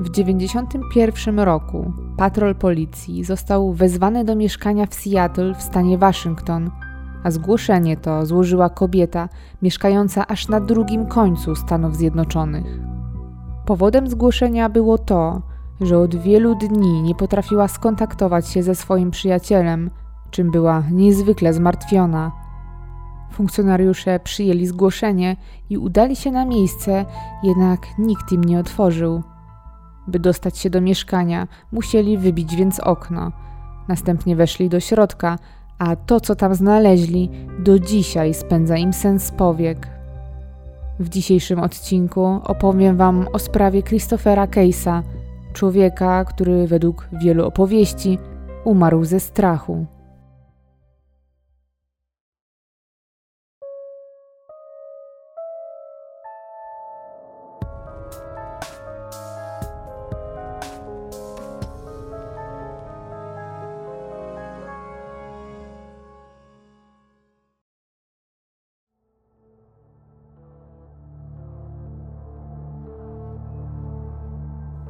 W 1991 roku patrol policji został wezwany do mieszkania w Seattle w stanie Waszyngton, a zgłoszenie to złożyła kobieta mieszkająca aż na drugim końcu Stanów Zjednoczonych. Powodem zgłoszenia było to, że od wielu dni nie potrafiła skontaktować się ze swoim przyjacielem, czym była niezwykle zmartwiona. Funkcjonariusze przyjęli zgłoszenie i udali się na miejsce, jednak nikt im nie otworzył. By dostać się do mieszkania, musieli wybić więc okno. Następnie weszli do środka, a to, co tam znaleźli, do dzisiaj spędza im sens powiek. W dzisiejszym odcinku opowiem Wam o sprawie Christophera Case'a, człowieka, który według wielu opowieści umarł ze strachu.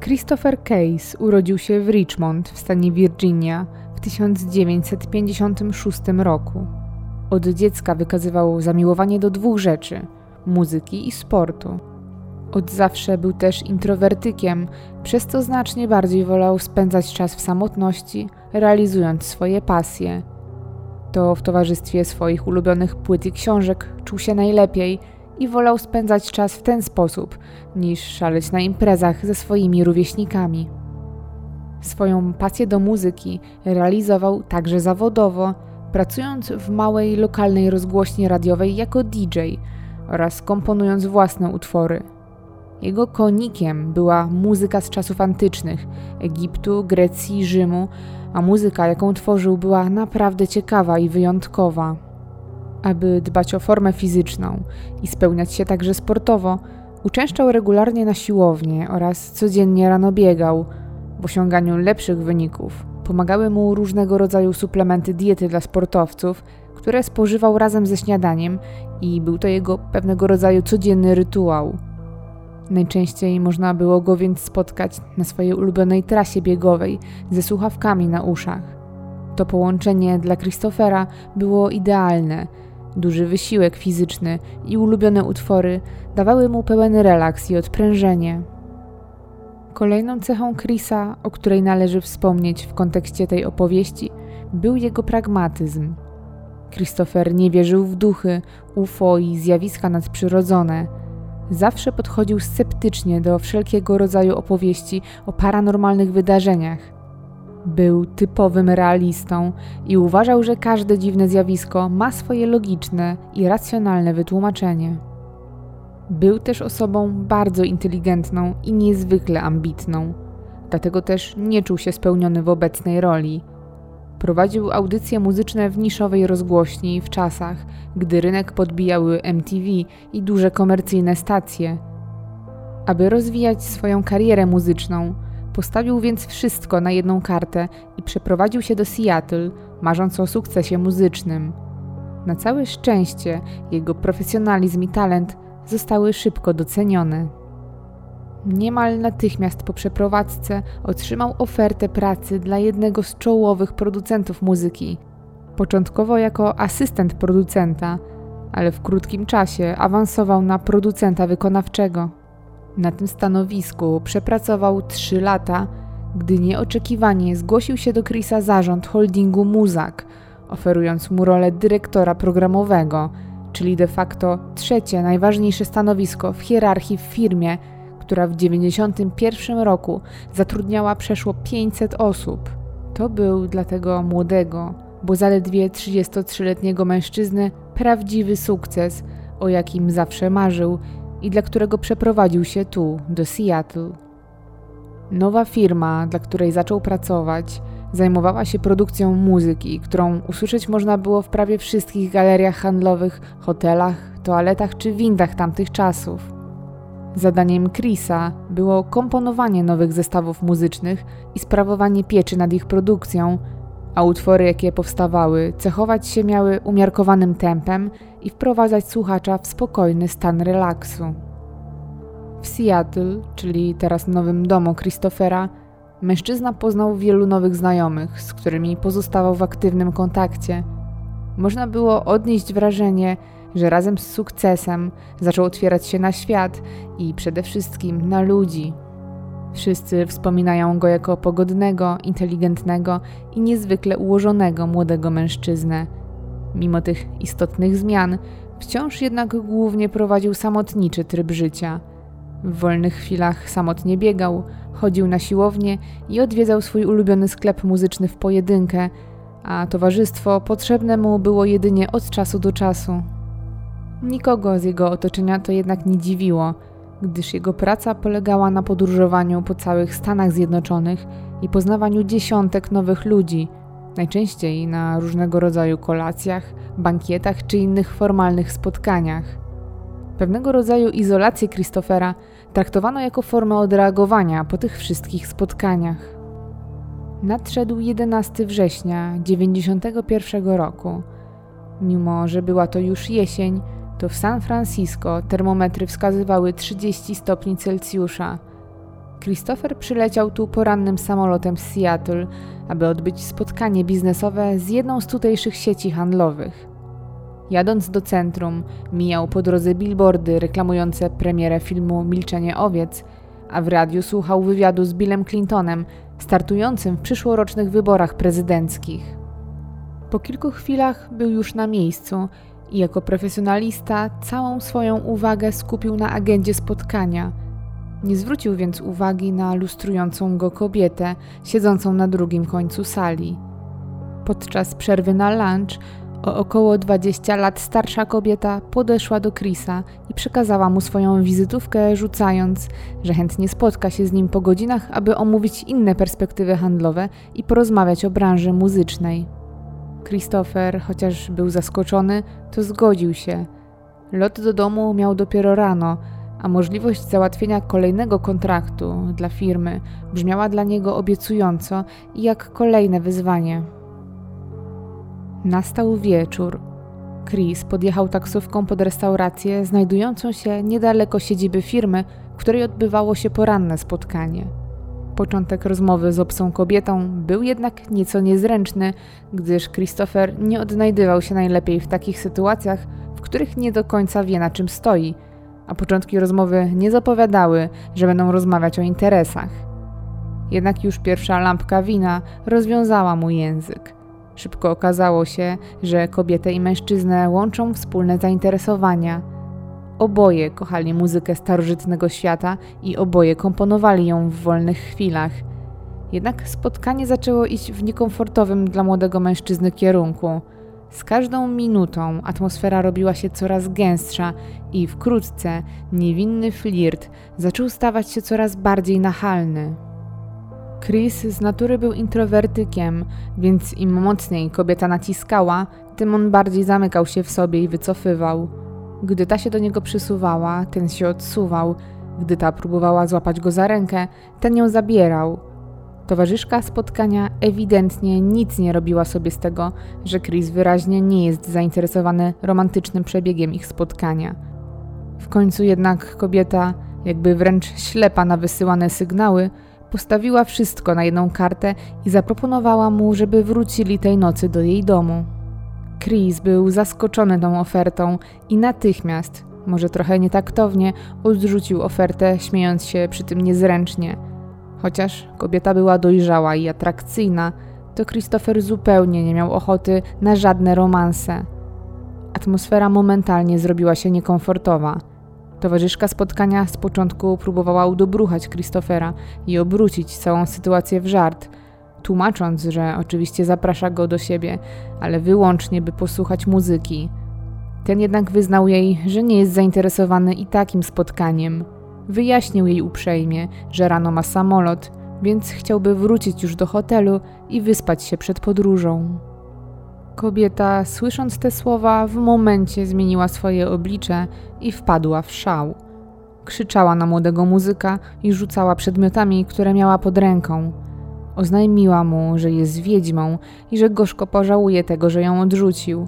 Christopher Case urodził się w Richmond w stanie Virginia w 1956 roku. Od dziecka wykazywał zamiłowanie do dwóch rzeczy muzyki i sportu. Od zawsze był też introwertykiem, przez co znacznie bardziej wolał spędzać czas w samotności, realizując swoje pasje. To w towarzystwie swoich ulubionych płyt i książek czuł się najlepiej i wolał spędzać czas w ten sposób, niż szaleć na imprezach ze swoimi rówieśnikami. Swoją pasję do muzyki realizował także zawodowo, pracując w małej lokalnej rozgłośni radiowej jako DJ oraz komponując własne utwory. Jego konikiem była muzyka z czasów antycznych Egiptu, Grecji, Rzymu, a muzyka, jaką tworzył, była naprawdę ciekawa i wyjątkowa. Aby dbać o formę fizyczną i spełniać się także sportowo, uczęszczał regularnie na siłownię oraz codziennie rano biegał. W osiąganiu lepszych wyników pomagały mu różnego rodzaju suplementy diety dla sportowców, które spożywał razem ze śniadaniem i był to jego pewnego rodzaju codzienny rytuał. Najczęściej można było go więc spotkać na swojej ulubionej trasie biegowej ze słuchawkami na uszach. To połączenie dla Christophera było idealne – Duży wysiłek fizyczny i ulubione utwory dawały mu pełen relaks i odprężenie. Kolejną cechą Chrisa, o której należy wspomnieć w kontekście tej opowieści, był jego pragmatyzm. Christopher nie wierzył w duchy, UFO i zjawiska nadprzyrodzone. Zawsze podchodził sceptycznie do wszelkiego rodzaju opowieści o paranormalnych wydarzeniach był typowym realistą i uważał, że każde dziwne zjawisko ma swoje logiczne i racjonalne wytłumaczenie. Był też osobą bardzo inteligentną i niezwykle ambitną, dlatego też nie czuł się spełniony w obecnej roli. Prowadził audycje muzyczne w niszowej rozgłośni w czasach, gdy rynek podbijały MTV i duże komercyjne stacje. Aby rozwijać swoją karierę muzyczną, Postawił więc wszystko na jedną kartę i przeprowadził się do Seattle, marząc o sukcesie muzycznym. Na całe szczęście jego profesjonalizm i talent zostały szybko docenione. Niemal natychmiast po przeprowadzce otrzymał ofertę pracy dla jednego z czołowych producentów muzyki. Początkowo jako asystent producenta, ale w krótkim czasie awansował na producenta wykonawczego. Na tym stanowisku przepracował 3 lata, gdy nieoczekiwanie zgłosił się do Chrisa zarząd holdingu Muzak, oferując mu rolę dyrektora programowego, czyli de facto trzecie najważniejsze stanowisko w hierarchii w firmie, która w 1991 roku zatrudniała przeszło 500 osób. To był dla tego młodego, bo zaledwie 33-letniego mężczyzny prawdziwy sukces, o jakim zawsze marzył i dla którego przeprowadził się tu, do Seattle. Nowa firma, dla której zaczął pracować, zajmowała się produkcją muzyki, którą usłyszeć można było w prawie wszystkich galeriach handlowych, hotelach, toaletach czy windach tamtych czasów. Zadaniem Chrisa było komponowanie nowych zestawów muzycznych i sprawowanie pieczy nad ich produkcją, a utwory, jakie powstawały, cechować się miały umiarkowanym tempem i wprowadzać słuchacza w spokojny stan relaksu. W Seattle, czyli teraz nowym domu Christophera, mężczyzna poznał wielu nowych znajomych, z którymi pozostawał w aktywnym kontakcie. Można było odnieść wrażenie, że razem z sukcesem zaczął otwierać się na świat i przede wszystkim na ludzi. Wszyscy wspominają go jako pogodnego, inteligentnego i niezwykle ułożonego młodego mężczyznę. Mimo tych istotnych zmian, wciąż jednak głównie prowadził samotniczy tryb życia. W wolnych chwilach samotnie biegał, chodził na siłownię i odwiedzał swój ulubiony sklep muzyczny w pojedynkę, a towarzystwo potrzebne mu było jedynie od czasu do czasu. Nikogo z jego otoczenia to jednak nie dziwiło, gdyż jego praca polegała na podróżowaniu po całych Stanach Zjednoczonych i poznawaniu dziesiątek nowych ludzi, najczęściej na różnego rodzaju kolacjach, bankietach czy innych formalnych spotkaniach. Pewnego rodzaju izolację Christophera traktowano jako formę odreagowania po tych wszystkich spotkaniach. Nadszedł 11 września 1991 roku. Mimo, że była to już jesień, to w San Francisco termometry wskazywały 30 stopni Celsjusza. Christopher przyleciał tu porannym samolotem z Seattle, aby odbyć spotkanie biznesowe z jedną z tutejszych sieci handlowych. Jadąc do centrum, mijał po drodze billboardy reklamujące premierę filmu Milczenie owiec, a w radiu słuchał wywiadu z Billem Clintonem, startującym w przyszłorocznych wyborach prezydenckich. Po kilku chwilach był już na miejscu i jako profesjonalista całą swoją uwagę skupił na agendzie spotkania. Nie zwrócił więc uwagi na lustrującą go kobietę siedzącą na drugim końcu sali. Podczas przerwy na lunch o około 20 lat starsza kobieta podeszła do Chrisa i przekazała mu swoją wizytówkę, rzucając, że chętnie spotka się z nim po godzinach, aby omówić inne perspektywy handlowe i porozmawiać o branży muzycznej. Christopher, chociaż był zaskoczony, to zgodził się. Lot do domu miał dopiero rano, a możliwość załatwienia kolejnego kontraktu dla firmy brzmiała dla niego obiecująco i jak kolejne wyzwanie. Nastał wieczór. Chris podjechał taksówką pod restaurację znajdującą się niedaleko siedziby firmy, w której odbywało się poranne spotkanie. Początek rozmowy z obcą kobietą był jednak nieco niezręczny, gdyż Christopher nie odnajdywał się najlepiej w takich sytuacjach, w których nie do końca wie na czym stoi, a początki rozmowy nie zapowiadały, że będą rozmawiać o interesach. Jednak już pierwsza lampka wina rozwiązała mu język. Szybko okazało się, że kobietę i mężczyznę łączą wspólne zainteresowania – Oboje kochali muzykę starożytnego świata i oboje komponowali ją w wolnych chwilach. Jednak spotkanie zaczęło iść w niekomfortowym dla młodego mężczyzny kierunku. Z każdą minutą atmosfera robiła się coraz gęstsza i wkrótce niewinny flirt zaczął stawać się coraz bardziej nachalny. Chris z natury był introwertykiem, więc im mocniej kobieta naciskała, tym on bardziej zamykał się w sobie i wycofywał. Gdy ta się do niego przysuwała, ten się odsuwał. Gdy ta próbowała złapać go za rękę, ten ją zabierał. Towarzyszka spotkania ewidentnie nic nie robiła sobie z tego, że Chris wyraźnie nie jest zainteresowany romantycznym przebiegiem ich spotkania. W końcu jednak kobieta, jakby wręcz ślepa na wysyłane sygnały, postawiła wszystko na jedną kartę i zaproponowała mu, żeby wrócili tej nocy do jej domu. Chris był zaskoczony tą ofertą i natychmiast, może trochę nietaktownie, odrzucił ofertę, śmiejąc się przy tym niezręcznie. Chociaż kobieta była dojrzała i atrakcyjna, to Christopher zupełnie nie miał ochoty na żadne romanse. Atmosfera momentalnie zrobiła się niekomfortowa. Towarzyszka spotkania z początku próbowała udobruchać Christophera i obrócić całą sytuację w żart – tłumacząc, że oczywiście zaprasza go do siebie, ale wyłącznie by posłuchać muzyki. Ten jednak wyznał jej, że nie jest zainteresowany i takim spotkaniem. Wyjaśnił jej uprzejmie, że rano ma samolot, więc chciałby wrócić już do hotelu i wyspać się przed podróżą. Kobieta, słysząc te słowa, w momencie zmieniła swoje oblicze i wpadła w szał. Krzyczała na młodego muzyka i rzucała przedmiotami, które miała pod ręką. Oznajmiła mu, że jest wiedźmą i że gorzko pożałuje tego, że ją odrzucił.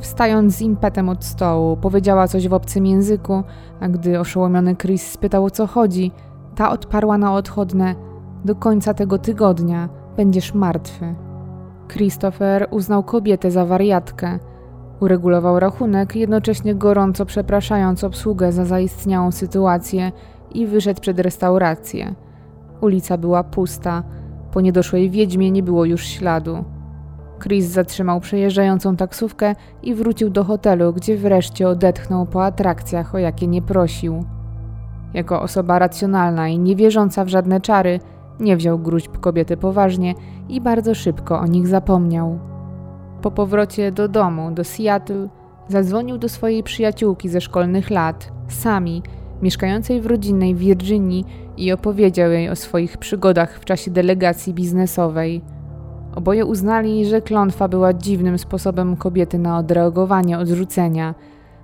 Wstając z impetem od stołu, powiedziała coś w obcym języku, a gdy oszołomiony Chris spytał o co chodzi, ta odparła na odchodne: Do końca tego tygodnia będziesz martwy. Christopher uznał kobietę za wariatkę. Uregulował rachunek, jednocześnie gorąco przepraszając obsługę za zaistniałą sytuację i wyszedł przed restaurację. Ulica była pusta, po niedoszłej wiedźmie nie było już śladu. Chris zatrzymał przejeżdżającą taksówkę i wrócił do hotelu, gdzie wreszcie odetchnął po atrakcjach, o jakie nie prosił. Jako osoba racjonalna i niewierząca w żadne czary, nie wziął gruźb kobiety poważnie i bardzo szybko o nich zapomniał. Po powrocie do domu, do Seattle, zadzwonił do swojej przyjaciółki ze szkolnych lat, Sami, mieszkającej w rodzinnej Virginii i opowiedział jej o swoich przygodach w czasie delegacji biznesowej. Oboje uznali, że klątwa była dziwnym sposobem kobiety na odreagowanie odrzucenia,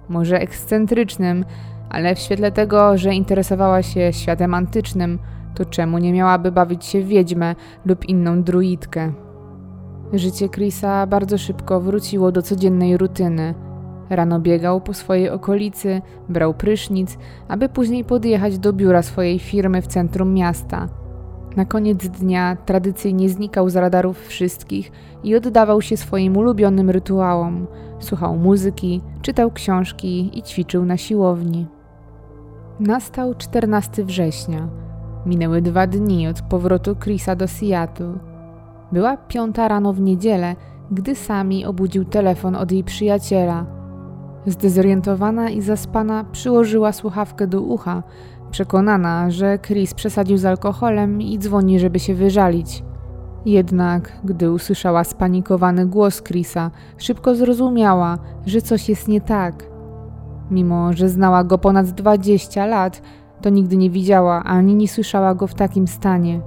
może ekscentrycznym, ale w świetle tego, że interesowała się światem antycznym, to czemu nie miałaby bawić się w wiedźmę lub inną druidkę? Życie Chrisa bardzo szybko wróciło do codziennej rutyny. Rano biegał po swojej okolicy, brał prysznic, aby później podjechać do biura swojej firmy w centrum miasta. Na koniec dnia tradycyjnie znikał z radarów wszystkich i oddawał się swoim ulubionym rytuałom. Słuchał muzyki, czytał książki i ćwiczył na siłowni. Nastał 14 września. Minęły dwa dni od powrotu Chrisa do Seattle. Była piąta rano w niedzielę, gdy sami obudził telefon od jej przyjaciela. Zdezorientowana i zaspana przyłożyła słuchawkę do ucha, przekonana, że Chris przesadził z alkoholem i dzwoni, żeby się wyżalić. Jednak, gdy usłyszała spanikowany głos Chrisa, szybko zrozumiała, że coś jest nie tak. Mimo, że znała go ponad 20 lat, to nigdy nie widziała ani nie słyszała go w takim stanie.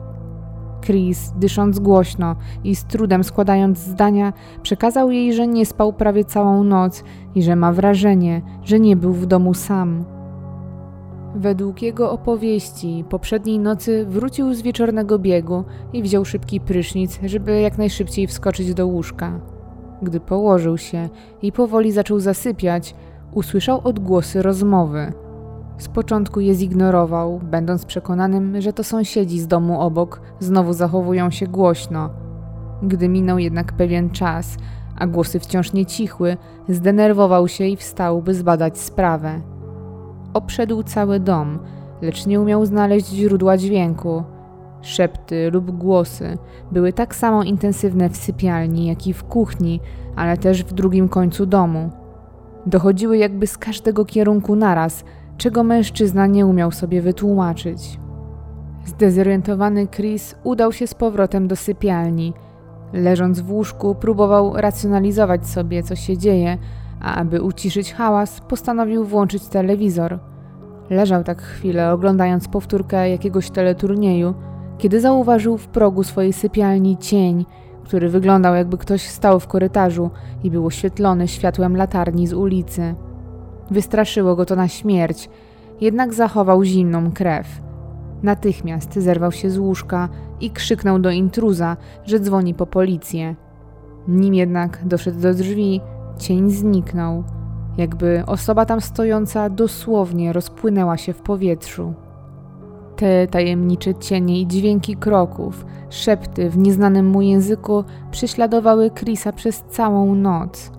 Chris, dysząc głośno i z trudem składając zdania, przekazał jej, że nie spał prawie całą noc i że ma wrażenie, że nie był w domu sam. Według jego opowieści, poprzedniej nocy wrócił z wieczornego biegu i wziął szybki prysznic, żeby jak najszybciej wskoczyć do łóżka. Gdy położył się i powoli zaczął zasypiać, usłyszał odgłosy rozmowy. Z początku je zignorował, będąc przekonanym, że to sąsiedzi z domu obok znowu zachowują się głośno. Gdy minął jednak pewien czas, a głosy wciąż nie cichły, zdenerwował się i wstał, by zbadać sprawę. Obszedł cały dom, lecz nie umiał znaleźć źródła dźwięku. Szepty lub głosy były tak samo intensywne w sypialni, jak i w kuchni, ale też w drugim końcu domu. Dochodziły jakby z każdego kierunku naraz, czego mężczyzna nie umiał sobie wytłumaczyć. Zdezorientowany Chris udał się z powrotem do sypialni. Leżąc w łóżku, próbował racjonalizować sobie, co się dzieje, a aby uciszyć hałas, postanowił włączyć telewizor. Leżał tak chwilę, oglądając powtórkę jakiegoś teleturnieju, kiedy zauważył w progu swojej sypialni cień, który wyglądał jakby ktoś stał w korytarzu i był oświetlony światłem latarni z ulicy. Wystraszyło go to na śmierć, jednak zachował zimną krew. Natychmiast zerwał się z łóżka i krzyknął do intruza, że dzwoni po policję. Nim jednak doszedł do drzwi, cień zniknął, jakby osoba tam stojąca dosłownie rozpłynęła się w powietrzu. Te tajemnicze cienie i dźwięki kroków, szepty w nieznanym mu języku prześladowały Chrisa przez całą noc.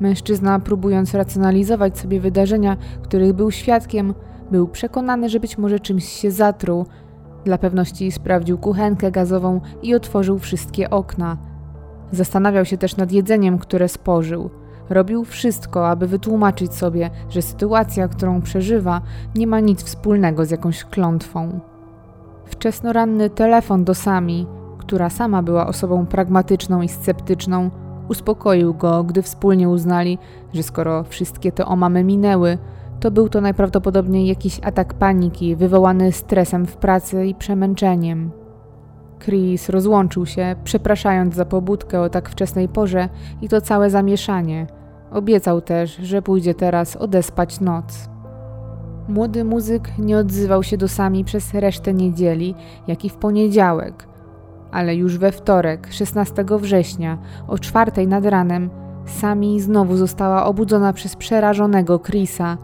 Mężczyzna, próbując racjonalizować sobie wydarzenia, których był świadkiem, był przekonany, że być może czymś się zatruł. Dla pewności sprawdził kuchenkę gazową i otworzył wszystkie okna. Zastanawiał się też nad jedzeniem, które spożył. Robił wszystko, aby wytłumaczyć sobie, że sytuacja, którą przeżywa, nie ma nic wspólnego z jakąś klątwą. Wczesnoranny telefon do Sami, która sama była osobą pragmatyczną i sceptyczną, uspokoił go, gdy wspólnie uznali, że skoro wszystkie te omamy minęły, to był to najprawdopodobniej jakiś atak paniki wywołany stresem w pracy i przemęczeniem. Chris rozłączył się, przepraszając za pobudkę o tak wczesnej porze i to całe zamieszanie. Obiecał też, że pójdzie teraz odespać noc. Młody muzyk nie odzywał się do sami przez resztę niedzieli, jak i w poniedziałek, ale już we wtorek, 16 września, o czwartej nad ranem, Sami znowu została obudzona przez przerażonego Chrisa.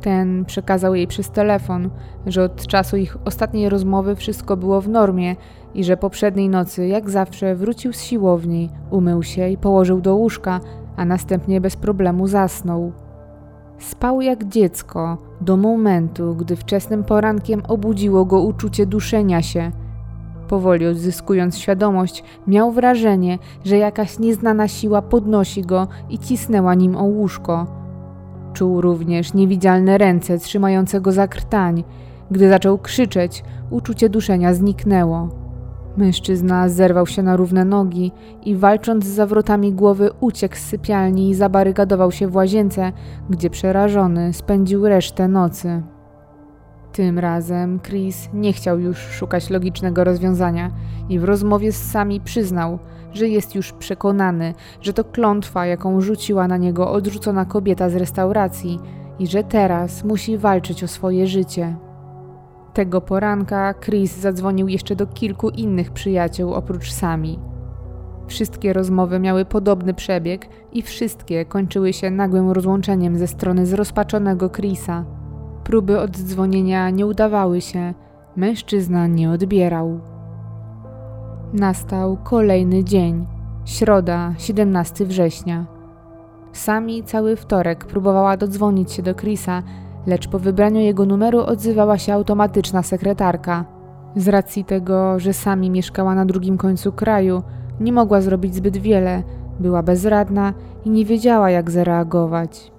Ten przekazał jej przez telefon, że od czasu ich ostatniej rozmowy wszystko było w normie i że poprzedniej nocy, jak zawsze, wrócił z siłowni, umył się i położył do łóżka, a następnie bez problemu zasnął. Spał jak dziecko do momentu, gdy wczesnym porankiem obudziło go uczucie duszenia się. Powoli odzyskując świadomość, miał wrażenie, że jakaś nieznana siła podnosi go i cisnęła nim o łóżko. Czuł również niewidzialne ręce trzymające go za krtań. Gdy zaczął krzyczeć, uczucie duszenia zniknęło. Mężczyzna zerwał się na równe nogi i walcząc z zawrotami głowy uciekł z sypialni i zabarykadował się w łazience, gdzie przerażony spędził resztę nocy. Tym razem Chris nie chciał już szukać logicznego rozwiązania i w rozmowie z Sami przyznał, że jest już przekonany, że to klątwa, jaką rzuciła na niego odrzucona kobieta z restauracji i że teraz musi walczyć o swoje życie. Tego poranka Chris zadzwonił jeszcze do kilku innych przyjaciół oprócz Sami. Wszystkie rozmowy miały podobny przebieg i wszystkie kończyły się nagłym rozłączeniem ze strony zrozpaczonego Chrisa. Próby oddzwonienia nie udawały się, mężczyzna nie odbierał. Nastał kolejny dzień, środa, 17 września. Sami cały wtorek próbowała dodzwonić się do Chrisa, lecz po wybraniu jego numeru odzywała się automatyczna sekretarka. Z racji tego, że sami mieszkała na drugim końcu kraju, nie mogła zrobić zbyt wiele, była bezradna i nie wiedziała, jak zareagować.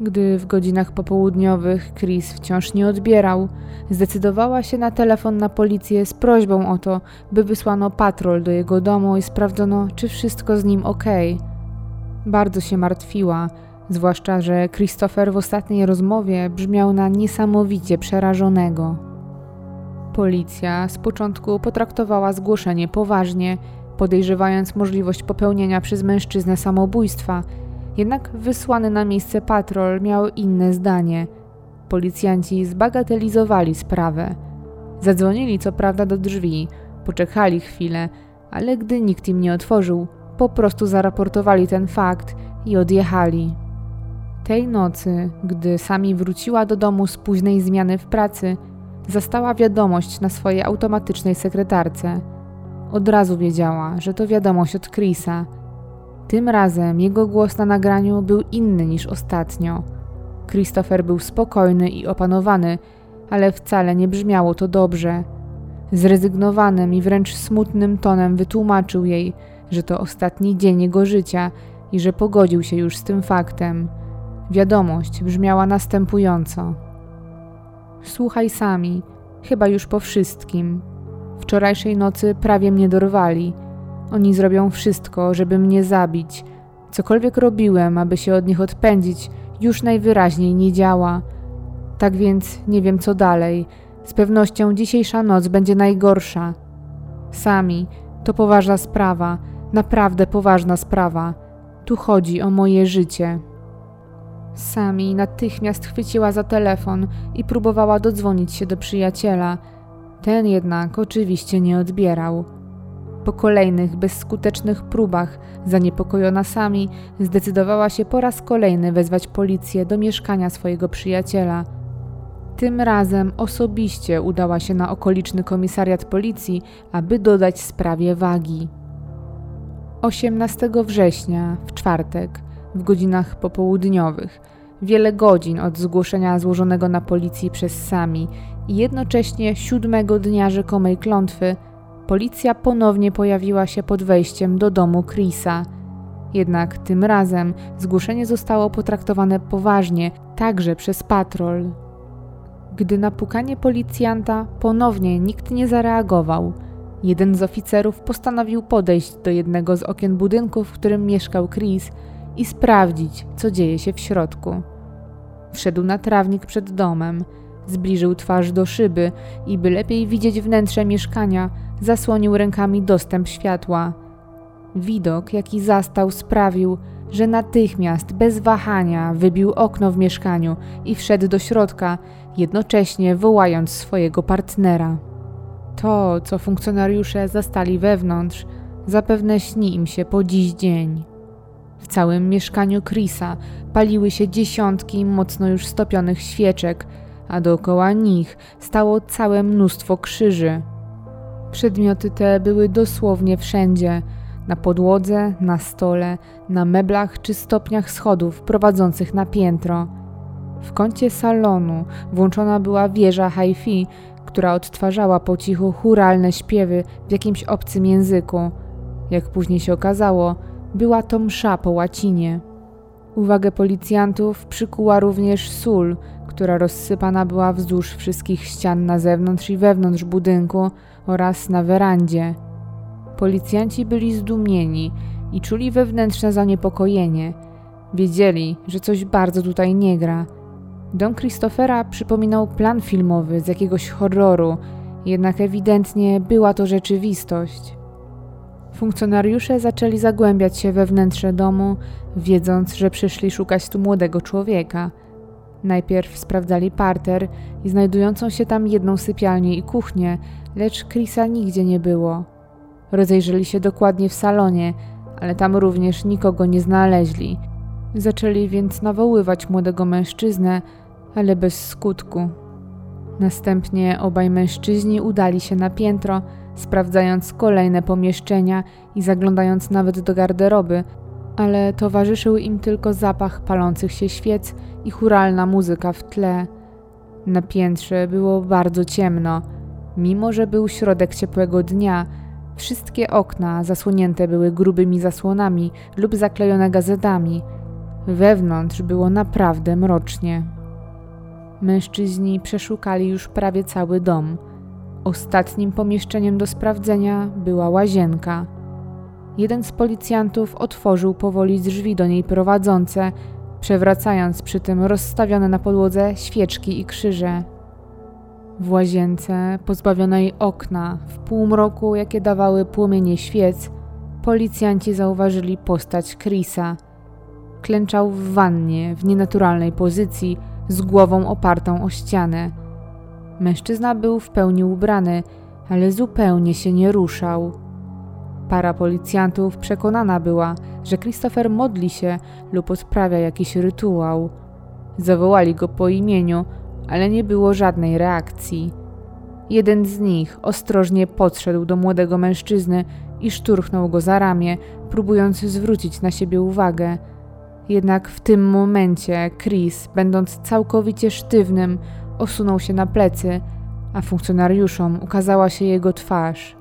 Gdy w godzinach popołudniowych Chris wciąż nie odbierał, zdecydowała się na telefon na policję z prośbą o to, by wysłano patrol do jego domu i sprawdzono, czy wszystko z nim ok. Bardzo się martwiła, zwłaszcza że Christopher w ostatniej rozmowie brzmiał na niesamowicie przerażonego. Policja z początku potraktowała zgłoszenie poważnie, podejrzewając możliwość popełnienia przez mężczyznę samobójstwa, jednak wysłany na miejsce patrol miał inne zdanie. Policjanci zbagatelizowali sprawę. Zadzwonili co prawda do drzwi, poczekali chwilę, ale gdy nikt im nie otworzył, po prostu zaraportowali ten fakt i odjechali. Tej nocy, gdy sami wróciła do domu z późnej zmiany w pracy, zastała wiadomość na swojej automatycznej sekretarce. Od razu wiedziała, że to wiadomość od Chrisa. Tym razem jego głos na nagraniu był inny niż ostatnio. Christopher był spokojny i opanowany, ale wcale nie brzmiało to dobrze. Zrezygnowanym i wręcz smutnym tonem wytłumaczył jej, że to ostatni dzień jego życia i że pogodził się już z tym faktem. Wiadomość brzmiała następująco: Słuchaj sami, chyba już po wszystkim. Wczorajszej nocy prawie mnie dorwali. Oni zrobią wszystko, żeby mnie zabić. Cokolwiek robiłem, aby się od nich odpędzić, już najwyraźniej nie działa. Tak więc nie wiem co dalej. Z pewnością dzisiejsza noc będzie najgorsza. Sami, to poważna sprawa, naprawdę poważna sprawa. Tu chodzi o moje życie. Sami natychmiast chwyciła za telefon i próbowała dodzwonić się do przyjaciela. Ten jednak oczywiście nie odbierał. Po kolejnych bezskutecznych próbach, zaniepokojona sami, zdecydowała się po raz kolejny wezwać policję do mieszkania swojego przyjaciela. Tym razem osobiście udała się na okoliczny komisariat policji, aby dodać sprawie wagi. 18 września, w czwartek, w godzinach popołudniowych, wiele godzin od zgłoszenia złożonego na policji przez Sami i jednocześnie siódmego dnia rzekomej klątwy, policja ponownie pojawiła się pod wejściem do domu Chrisa. Jednak tym razem zgłoszenie zostało potraktowane poważnie, także przez patrol. Gdy na pukanie policjanta ponownie nikt nie zareagował, jeden z oficerów postanowił podejść do jednego z okien budynku, w którym mieszkał Chris i sprawdzić, co dzieje się w środku. Wszedł na trawnik przed domem, zbliżył twarz do szyby i, by lepiej widzieć wnętrze mieszkania, zasłonił rękami dostęp światła. Widok, jaki zastał, sprawił, że natychmiast, bez wahania, wybił okno w mieszkaniu i wszedł do środka, jednocześnie wołając swojego partnera. To, co funkcjonariusze zastali wewnątrz, zapewne śni im się po dziś dzień. W całym mieszkaniu Chrisa paliły się dziesiątki mocno już stopionych świeczek, a dookoła nich stało całe mnóstwo krzyży. Przedmioty te były dosłownie wszędzie na podłodze, na stole, na meblach czy stopniach schodów prowadzących na piętro. W kącie salonu włączona była wieża hi-fi, która odtwarzała po cichu churalne śpiewy w jakimś obcym języku. Jak później się okazało, była to msza po łacinie. Uwagę policjantów przykuła również sól, która rozsypana była wzdłuż wszystkich ścian na zewnątrz i wewnątrz budynku oraz na werandzie. Policjanci byli zdumieni i czuli wewnętrzne zaniepokojenie. Wiedzieli, że coś bardzo tutaj nie gra. Dom Christophera przypominał plan filmowy z jakiegoś horroru, jednak ewidentnie była to rzeczywistość. Funkcjonariusze zaczęli zagłębiać się we wnętrze domu, wiedząc, że przyszli szukać tu młodego człowieka. Najpierw sprawdzali parter i znajdującą się tam jedną sypialnię i kuchnię, lecz Chrisa nigdzie nie było. Rozejrzeli się dokładnie w salonie, ale tam również nikogo nie znaleźli. Zaczęli więc nawoływać młodego mężczyznę, ale bez skutku. Następnie obaj mężczyźni udali się na piętro, sprawdzając kolejne pomieszczenia i zaglądając nawet do garderoby, ale towarzyszył im tylko zapach palących się świec i churalna muzyka w tle. Na piętrze było bardzo ciemno. Mimo, że był środek ciepłego dnia, wszystkie okna zasłonięte były grubymi zasłonami lub zaklejone gazetami. Wewnątrz było naprawdę mrocznie. Mężczyźni przeszukali już prawie cały dom. Ostatnim pomieszczeniem do sprawdzenia była łazienka. Jeden z policjantów otworzył powoli drzwi do niej prowadzące, przewracając przy tym rozstawione na podłodze świeczki i krzyże. W łazience, pozbawionej okna, w półmroku, jakie dawały płomienie świec, policjanci zauważyli postać Chrisa. Klęczał w wannie w nienaturalnej pozycji, z głową opartą o ścianę. Mężczyzna był w pełni ubrany, ale zupełnie się nie ruszał. Para policjantów przekonana była, że Christopher modli się lub odprawia jakiś rytuał. Zawołali go po imieniu, ale nie było żadnej reakcji. Jeden z nich ostrożnie podszedł do młodego mężczyzny i szturchnął go za ramię, próbując zwrócić na siebie uwagę. Jednak w tym momencie Chris, będąc całkowicie sztywnym, osunął się na plecy, a funkcjonariuszom ukazała się jego twarz.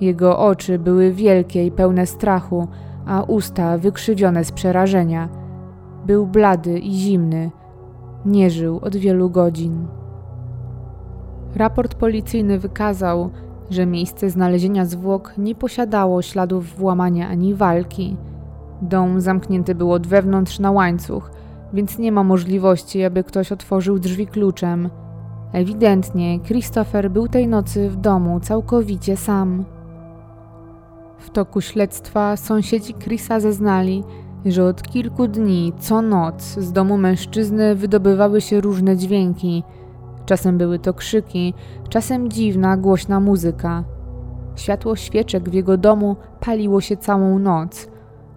Jego oczy były wielkie i pełne strachu, a usta wykrzywione z przerażenia. Był blady i zimny. Nie żył od wielu godzin. Raport policyjny wykazał, że miejsce znalezienia zwłok nie posiadało śladów włamania ani walki. Dom zamknięty był od wewnątrz na łańcuch, więc nie ma możliwości, aby ktoś otworzył drzwi kluczem. Ewidentnie Christopher był tej nocy w domu całkowicie sam. W toku śledztwa sąsiedzi Chrisa zeznali, że od kilku dni co noc z domu mężczyzny wydobywały się różne dźwięki. Czasem były to krzyki, czasem dziwna, głośna muzyka. Światło świeczek w jego domu paliło się całą noc.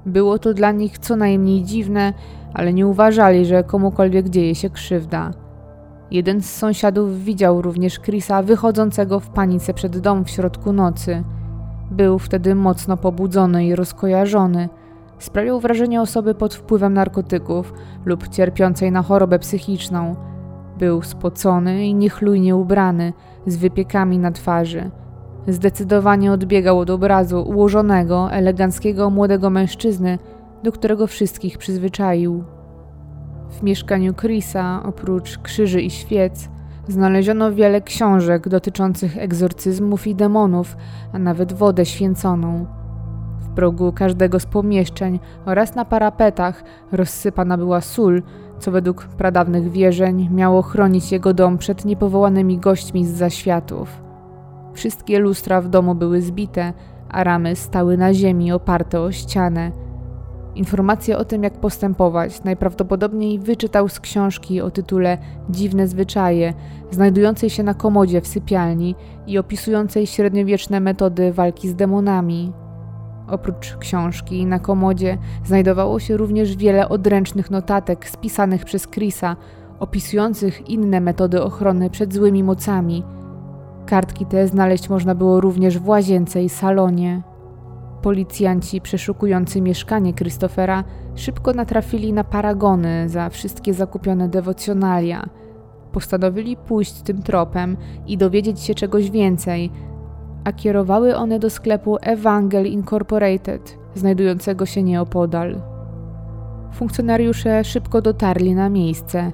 Było to dla nich co najmniej dziwne, ale nie uważali, że komukolwiek dzieje się krzywda. Jeden z sąsiadów widział również Chrisa wychodzącego w panice przed dom w środku nocy. Był wtedy mocno pobudzony i rozkojarzony. Sprawiał wrażenie osoby pod wpływem narkotyków lub cierpiącej na chorobę psychiczną. Był spocony i niechlujnie ubrany, z wypiekami na twarzy. Zdecydowanie odbiegał od obrazu ułożonego, eleganckiego młodego mężczyzny, do którego wszystkich przyzwyczaił. W mieszkaniu Chrisa, oprócz krzyży i świec, znaleziono wiele książek dotyczących egzorcyzmów i demonów, a nawet wodę święconą. W progu każdego z pomieszczeń oraz na parapetach rozsypana była sól, co według pradawnych wierzeń miało chronić jego dom przed niepowołanymi gośćmi z zaświatów. Wszystkie lustra w domu były zbite, a ramy stały na ziemi oparte o ścianę. Informacje o tym, jak postępować, najprawdopodobniej wyczytał z książki o tytule Dziwne zwyczaje, znajdującej się na komodzie w sypialni i opisującej średniowieczne metody walki z demonami. Oprócz książki na komodzie znajdowało się również wiele odręcznych notatek spisanych przez Chrisa, opisujących inne metody ochrony przed złymi mocami. Kartki te znaleźć można było również w łazience i salonie. Policjanci przeszukujący mieszkanie Christophera szybko natrafili na paragony za wszystkie zakupione dewocjonalia. Postanowili pójść tym tropem i dowiedzieć się czegoś więcej, a kierowały one do sklepu Evangel Incorporated, znajdującego się nieopodal. Funkcjonariusze szybko dotarli na miejsce.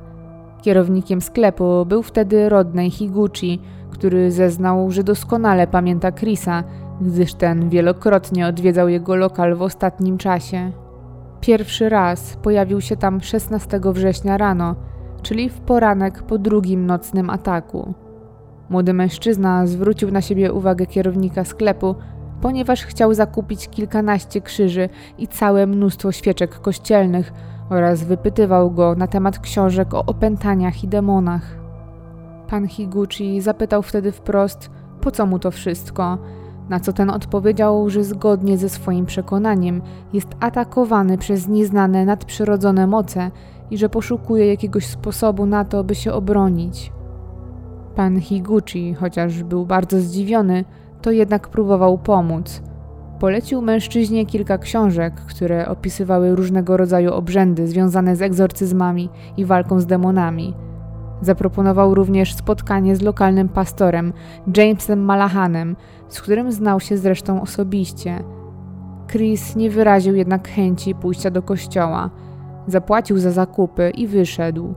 Kierownikiem sklepu był wtedy Rodney Higuchi, który zeznał, że doskonale pamięta Chrisa, gdyż ten wielokrotnie odwiedzał jego lokal w ostatnim czasie. Pierwszy raz pojawił się tam 16 września rano, czyli w poranek po drugim nocnym ataku. Młody mężczyzna zwrócił na siebie uwagę kierownika sklepu, ponieważ chciał zakupić kilkanaście krzyży i całe mnóstwo świeczek kościelnych oraz wypytywał go na temat książek o opętaniach i demonach. Pan Higuchi zapytał wtedy wprost, po co mu to wszystko, na co ten odpowiedział, że zgodnie ze swoim przekonaniem jest atakowany przez nieznane nadprzyrodzone moce i że poszukuje jakiegoś sposobu na to, by się obronić. Pan Higuchi, chociaż był bardzo zdziwiony, to jednak próbował pomóc. Polecił mężczyźnie kilka książek, które opisywały różnego rodzaju obrzędy związane z egzorcyzmami i walką z demonami. Zaproponował również spotkanie z lokalnym pastorem, Jamesem Malahanem, z którym znał się zresztą osobiście. Chris nie wyraził jednak chęci pójścia do kościoła. Zapłacił za zakupy i wyszedł.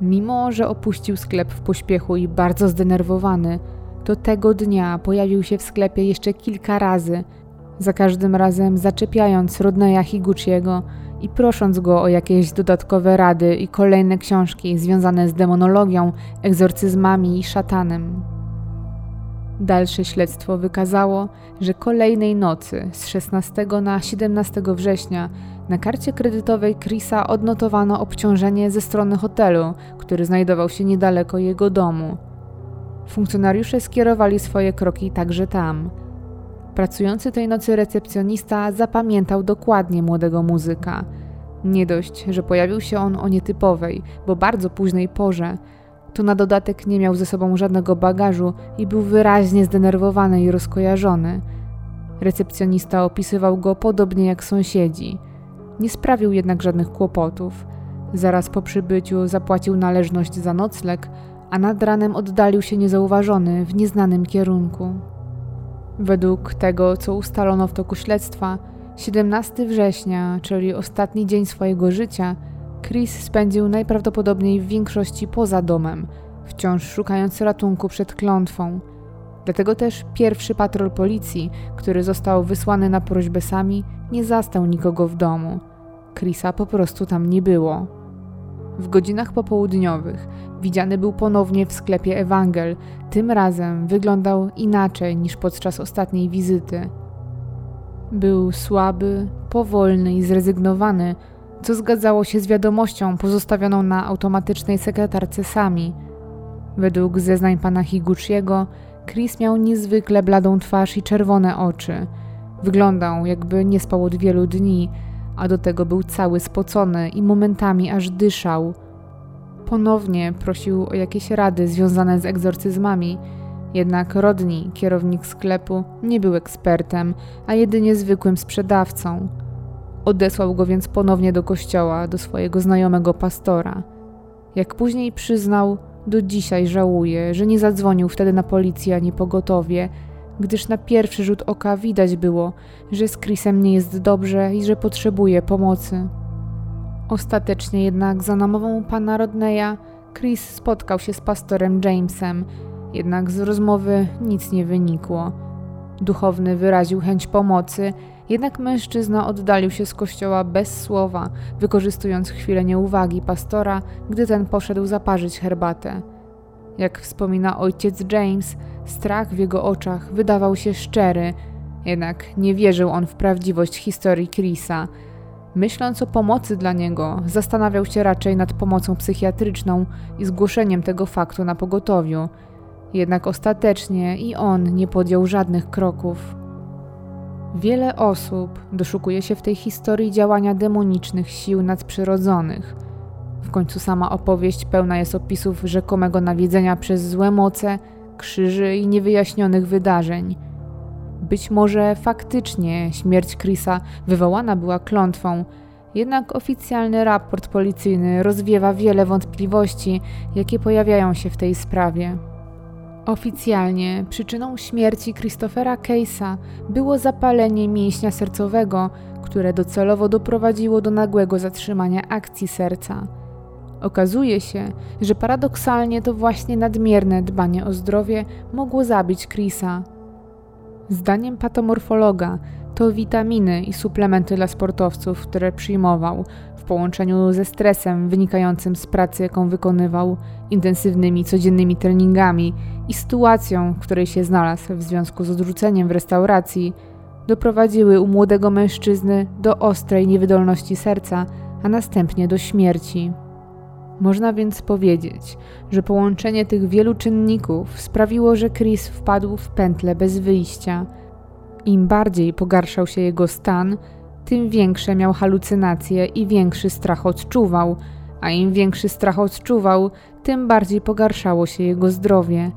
Mimo, że opuścił sklep w pośpiechu i bardzo zdenerwowany, to tego dnia pojawił się w sklepie jeszcze kilka razy, za każdym razem zaczepiając Rodneya Higuchiego i prosząc go o jakieś dodatkowe rady i kolejne książki związane z demonologią, egzorcyzmami i szatanem. Dalsze śledztwo wykazało, że kolejnej nocy z 16 na 17 września na karcie kredytowej Chrisa odnotowano obciążenie ze strony hotelu, który znajdował się niedaleko jego domu. Funkcjonariusze skierowali swoje kroki także tam. Pracujący tej nocy recepcjonista zapamiętał dokładnie młodego muzyka. Nie dość, że pojawił się on o nietypowej, bo bardzo późnej porze, to na dodatek nie miał ze sobą żadnego bagażu i był wyraźnie zdenerwowany i rozkojarzony. Recepcjonista opisywał go podobnie jak sąsiedzi. Nie sprawił jednak żadnych kłopotów. Zaraz po przybyciu zapłacił należność za nocleg, a nad ranem oddalił się niezauważony w nieznanym kierunku. Według tego, co ustalono w toku śledztwa, 17 września, czyli ostatni dzień swojego życia, Chris spędził najprawdopodobniej w większości poza domem, wciąż szukając ratunku przed klątwą. Dlatego też pierwszy patrol policji, który został wysłany na prośbę sami, nie zastał nikogo w domu. Chrisa po prostu tam nie było. W godzinach popołudniowych widziany był ponownie w sklepie Ewangel. Tym razem wyglądał inaczej niż podczas ostatniej wizyty. Był słaby, powolny i zrezygnowany, co zgadzało się z wiadomością pozostawioną na automatycznej sekretarce sami. Według zeznań pana Higuchiego, Chris miał niezwykle bladą twarz i czerwone oczy. Wyglądał, jakby nie spał od wielu dni, a do tego był cały spocony i momentami aż dyszał. Ponownie prosił o jakieś rady związane z egzorcyzmami, jednak Rodney, kierownik sklepu, nie był ekspertem, a jedynie zwykłym sprzedawcą. Odesłał go więc ponownie do kościoła, do swojego znajomego pastora. Jak później przyznał, do dzisiaj żałuje, że nie zadzwonił wtedy na policję ani pogotowie, gdyż na pierwszy rzut oka widać było, że z Chrisem nie jest dobrze i że potrzebuje pomocy. Ostatecznie jednak za namową pana Rodneya Chris spotkał się z pastorem Jamesem, jednak z rozmowy nic nie wynikło. Duchowny wyraził chęć pomocy, jednak mężczyzna oddalił się z kościoła bez słowa, wykorzystując chwilę nieuwagi pastora, gdy ten poszedł zaparzyć herbatę. Jak wspomina ojciec James, strach w jego oczach wydawał się szczery, jednak nie wierzył on w prawdziwość historii Chrisa. Myśląc o pomocy dla niego, zastanawiał się raczej nad pomocą psychiatryczną i zgłoszeniem tego faktu na pogotowiu. Jednak ostatecznie i on nie podjął żadnych kroków. Wiele osób doszukuje się w tej historii działania demonicznych sił nadprzyrodzonych. W końcu sama opowieść pełna jest opisów rzekomego nawiedzenia przez złe moce, krzyży i niewyjaśnionych wydarzeń. Być może faktycznie śmierć Chrisa wywołana była klątwą, jednak oficjalny raport policyjny rozwiewa wiele wątpliwości, jakie pojawiają się w tej sprawie. Oficjalnie przyczyną śmierci Christophera Case'a było zapalenie mięśnia sercowego, które docelowo doprowadziło do nagłego zatrzymania akcji serca. Okazuje się, że paradoksalnie to właśnie nadmierne dbanie o zdrowie mogło zabić Chrisa. Zdaniem patomorfologa, to witaminy i suplementy dla sportowców, które przyjmował, połączeniu ze stresem wynikającym z pracy, jaką wykonywał, intensywnymi codziennymi treningami i sytuacją, w której się znalazł w związku z odrzuceniem w restauracji, doprowadziły u młodego mężczyzny do ostrej niewydolności serca, a następnie do śmierci. Można więc powiedzieć, że połączenie tych wielu czynników sprawiło, że Chris wpadł w pętlę bez wyjścia. Im bardziej pogarszał się jego stan, tym większe miał halucynacje i większy strach odczuwał, a im większy strach odczuwał, tym bardziej pogarszało się jego zdrowie.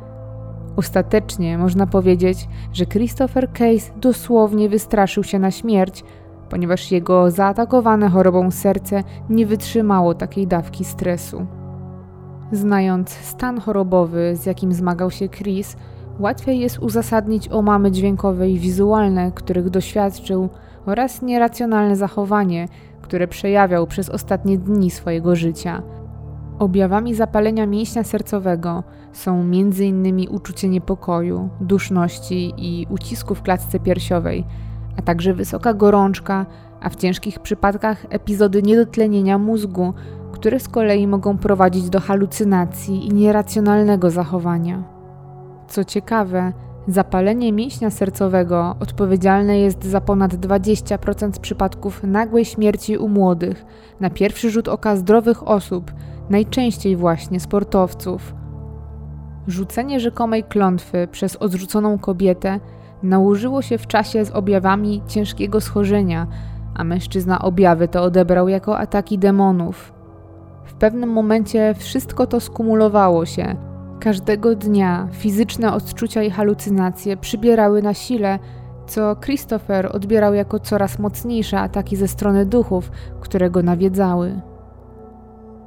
Ostatecznie można powiedzieć, że Christopher Case dosłownie wystraszył się na śmierć, ponieważ jego zaatakowane chorobą serce nie wytrzymało takiej dawki stresu. Znając stan chorobowy, z jakim zmagał się Chris, łatwiej jest uzasadnić omamy dźwiękowe i wizualne, których doświadczył, oraz nieracjonalne zachowanie, które przejawiał przez ostatnie dni swojego życia. Objawami zapalenia mięśnia sercowego są m.in. uczucie niepokoju, duszności i ucisku w klatce piersiowej, a także wysoka gorączka, a w ciężkich przypadkach epizody niedotlenienia mózgu, które z kolei mogą prowadzić do halucynacji i nieracjonalnego zachowania. Co ciekawe, zapalenie mięśnia sercowego odpowiedzialne jest za ponad 20% przypadków nagłej śmierci u młodych, na pierwszy rzut oka zdrowych osób, najczęściej właśnie sportowców. Rzucenie rzekomej klątwy przez odrzuconą kobietę nałożyło się w czasie z objawami ciężkiego schorzenia, a mężczyzna objawy to odebrał jako ataki demonów. W pewnym momencie wszystko to skumulowało się. Każdego dnia fizyczne odczucia i halucynacje przybierały na sile, co Christopher odbierał jako coraz mocniejsze ataki ze strony duchów, które go nawiedzały.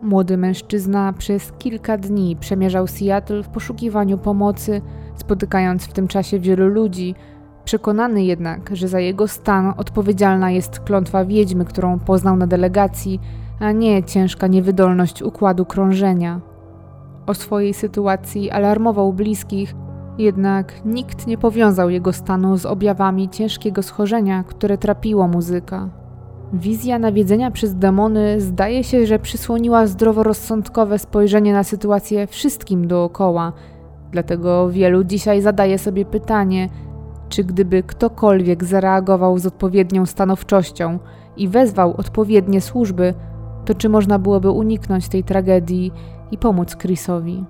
Młody mężczyzna przez kilka dni przemierzał Seattle w poszukiwaniu pomocy, spotykając w tym czasie wielu ludzi, przekonany jednak, że za jego stan odpowiedzialna jest klątwa wiedźmy, którą poznał na delegacji, a nie ciężka niewydolność układu krążenia. O swojej sytuacji alarmował bliskich, jednak nikt nie powiązał jego stanu z objawami ciężkiego schorzenia, które trapiło muzyka. Wizja nawiedzenia przez demony zdaje się, że przysłoniła zdroworozsądkowe spojrzenie na sytuację wszystkim dookoła. Dlatego wielu dzisiaj zadaje sobie pytanie, czy gdyby ktokolwiek zareagował z odpowiednią stanowczością i wezwał odpowiednie służby, to czy można byłoby uniknąć tej tragedii i pomóc Chrisowi.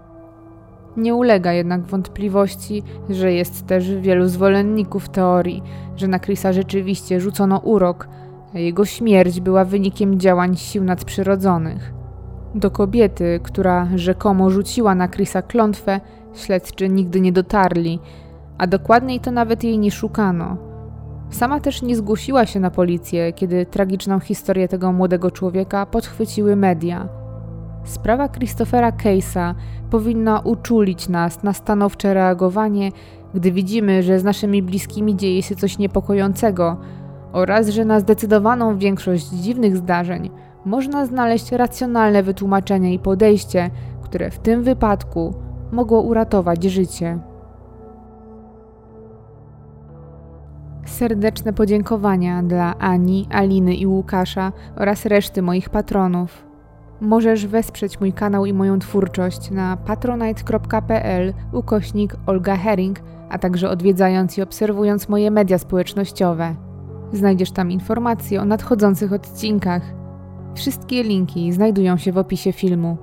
Nie ulega jednak wątpliwości, że jest też wielu zwolenników teorii, że na Chrisa rzeczywiście rzucono urok, a jego śmierć była wynikiem działań sił nadprzyrodzonych. Do kobiety, która rzekomo rzuciła na Chrisa klątwę, śledczy nigdy nie dotarli, a dokładniej to nawet jej nie szukano. Sama też nie zgłosiła się na policję, kiedy tragiczną historię tego młodego człowieka podchwyciły media. Sprawa Christophera Case'a powinna uczulić nas na stanowcze reagowanie, gdy widzimy, że z naszymi bliskimi dzieje się coś niepokojącego oraz że na zdecydowaną większość dziwnych zdarzeń można znaleźć racjonalne wytłumaczenie i podejście, które w tym wypadku mogło uratować życie. Serdeczne podziękowania dla Ani, Aliny i Łukasza oraz reszty moich patronów. Możesz wesprzeć mój kanał i moją twórczość na patronite.pl ukośnik Olga Herring, a także odwiedzając i obserwując moje media społecznościowe. Znajdziesz tam informacje o nadchodzących odcinkach. Wszystkie linki znajdują się w opisie filmu.